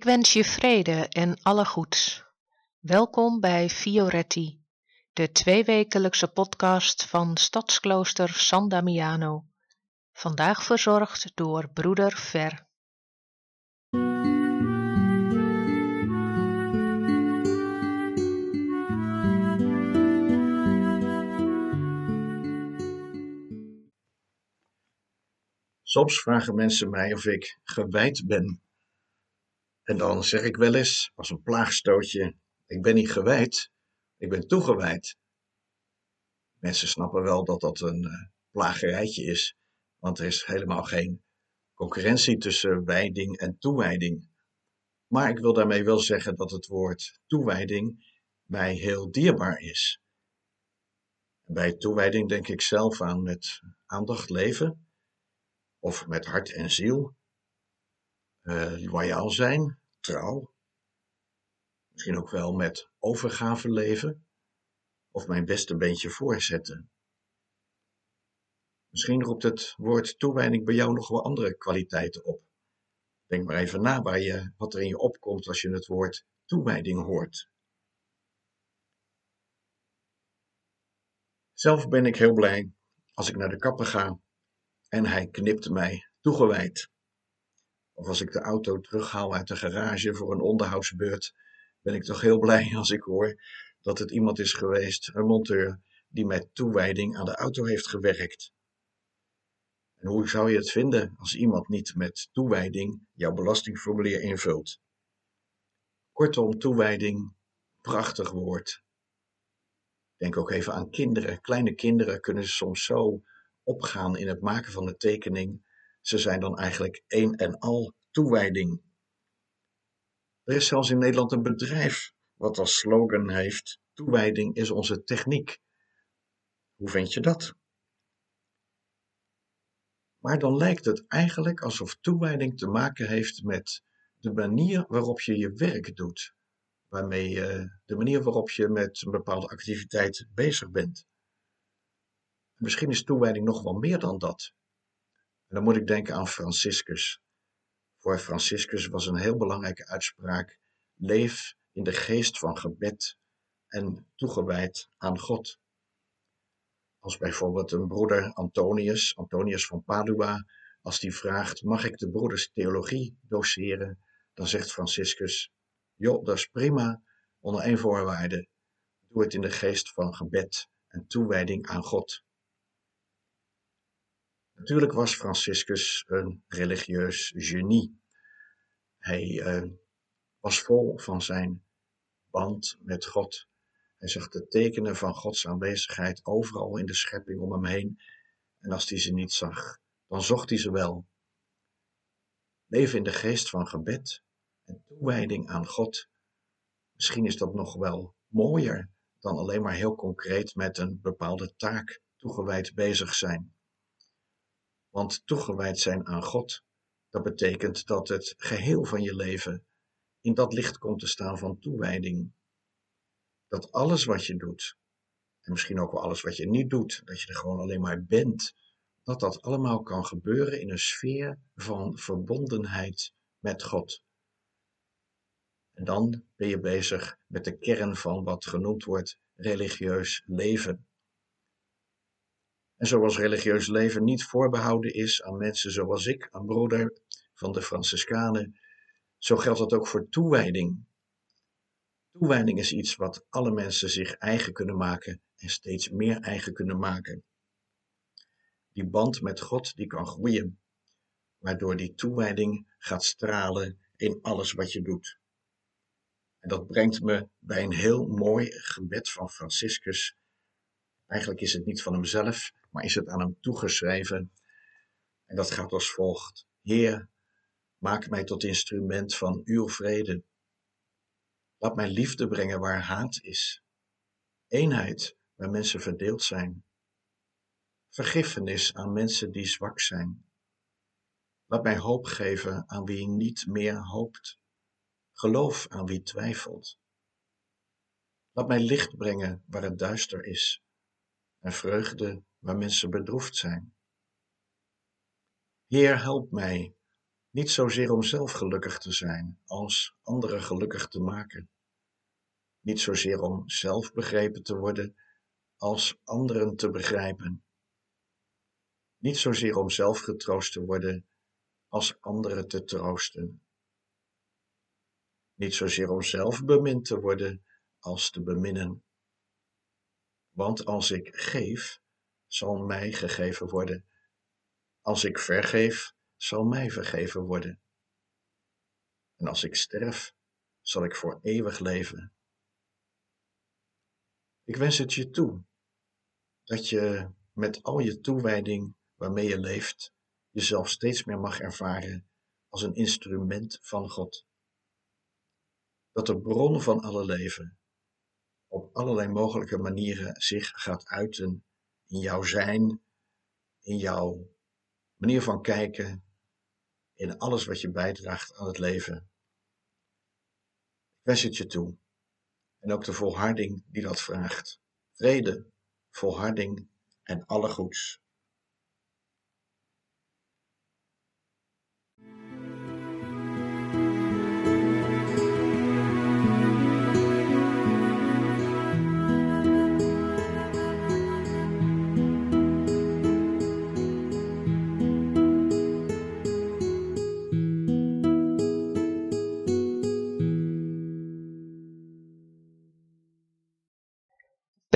Ik wens je vrede en alle goeds. Welkom bij Fioretti, de tweewekelijkse podcast van Stadsklooster San Damiano. Vandaag verzorgd door broeder Ver. Soms vragen mensen mij of ik gewijd ben. En dan zeg ik wel eens, als een plaagstootje, ik ben niet gewijd, ik ben toegewijd. Mensen snappen wel dat dat een uh, plagerijtje is, want er is helemaal geen concurrentie tussen wijding en toewijding. Maar ik wil daarmee wel zeggen dat het woord toewijding mij heel dierbaar is. Bij toewijding denk ik zelf aan met aandacht leven, of met hart en ziel, uh, loyaal zijn, trouw, misschien ook wel met overgave leven, of mijn beste beentje voorzetten. Misschien roept het woord toewijding bij jou nog wel andere kwaliteiten op. Denk maar even na waar je, wat er in je opkomt als je het woord toewijding hoort. Zelf ben ik heel blij als ik naar de kapper ga en hij knipt mij toegewijd. Of als ik de auto terughaal uit de garage voor een onderhoudsbeurt, ben ik toch heel blij als ik hoor dat het iemand is geweest, een monteur, die met toewijding aan de auto heeft gewerkt. En hoe zou je het vinden als iemand niet met toewijding jouw belastingformulier invult? Kortom, toewijding, prachtig woord. Denk ook even aan kinderen. Kleine kinderen kunnen soms zo opgaan in het maken van de tekening. Ze zijn dan eigenlijk een en al toewijding. Er is zelfs in Nederland een bedrijf wat als slogan heeft: Toewijding is onze techniek. Hoe vind je dat? Maar dan lijkt het eigenlijk alsof toewijding te maken heeft met de manier waarop je je werk doet, waarmee de manier waarop je met een bepaalde activiteit bezig bent. Misschien is toewijding nog wel meer dan dat. En dan moet ik denken aan Franciscus. Voor Franciscus was een heel belangrijke uitspraak: leef in de geest van gebed en toegewijd aan God. Als bijvoorbeeld een broeder Antonius, Antonius van Padua, als die vraagt: mag ik de broeders theologie doseren? Dan zegt Franciscus: joh, dat is prima, onder één voorwaarde. Doe het in de geest van gebed en toewijding aan God. Natuurlijk was Franciscus een religieus genie. Hij uh, was vol van zijn band met God. Hij zag de tekenen van Gods aanwezigheid overal in de schepping om hem heen. En als hij ze niet zag, dan zocht hij ze wel. Leven in de geest van gebed en toewijding aan God. Misschien is dat nog wel mooier dan alleen maar heel concreet met een bepaalde taak toegewijd bezig zijn. Want toegewijd zijn aan God, dat betekent dat het geheel van je leven in dat licht komt te staan van toewijding. Dat alles wat je doet, en misschien ook wel alles wat je niet doet, dat je er gewoon alleen maar bent, dat dat allemaal kan gebeuren in een sfeer van verbondenheid met God. En dan ben je bezig met de kern van wat genoemd wordt religieus leven. En zoals religieus leven niet voorbehouden is aan mensen zoals ik, een broeder van de Franciscanen, zo geldt dat ook voor toewijding. Toewijding is iets wat alle mensen zich eigen kunnen maken en steeds meer eigen kunnen maken. Die band met God die kan groeien, waardoor die toewijding gaat stralen in alles wat je doet. En dat brengt me bij een heel mooi gebed van Franciscus. Eigenlijk is het niet van hemzelf, maar is het aan hem toegeschreven. En dat gaat als volgt. Heer, maak mij tot instrument van uw vrede. Laat mij liefde brengen waar haat is. Eenheid waar mensen verdeeld zijn. Vergiffenis aan mensen die zwak zijn. Laat mij hoop geven aan wie niet meer hoopt. Geloof aan wie twijfelt. Laat mij licht brengen waar het duister is. En vreugde waar mensen bedroefd zijn. Heer, help mij Niet zozeer om zelf gelukkig te zijn, als anderen gelukkig te maken. Niet zozeer om zelf begrepen te worden, als anderen te begrijpen. Niet zozeer om zelf getroost te worden, als anderen te troosten. Niet zozeer om zelf bemind te worden, als te beminnen. Want als ik geef, zal mij gegeven worden. Als ik vergeef, zal mij vergeven worden. En als ik sterf, zal ik voor eeuwig leven. Ik wens het je toe dat je met al je toewijding waarmee je leeft, jezelf steeds meer mag ervaren als een instrument van God. Dat de bron van alle leven op allerlei mogelijke manieren zich gaat uiten in jouw zijn, in jouw manier van kijken, in alles wat je bijdraagt aan het leven. Ik wens het je toe. En ook de volharding die dat vraagt. Vrede, volharding en alle goeds.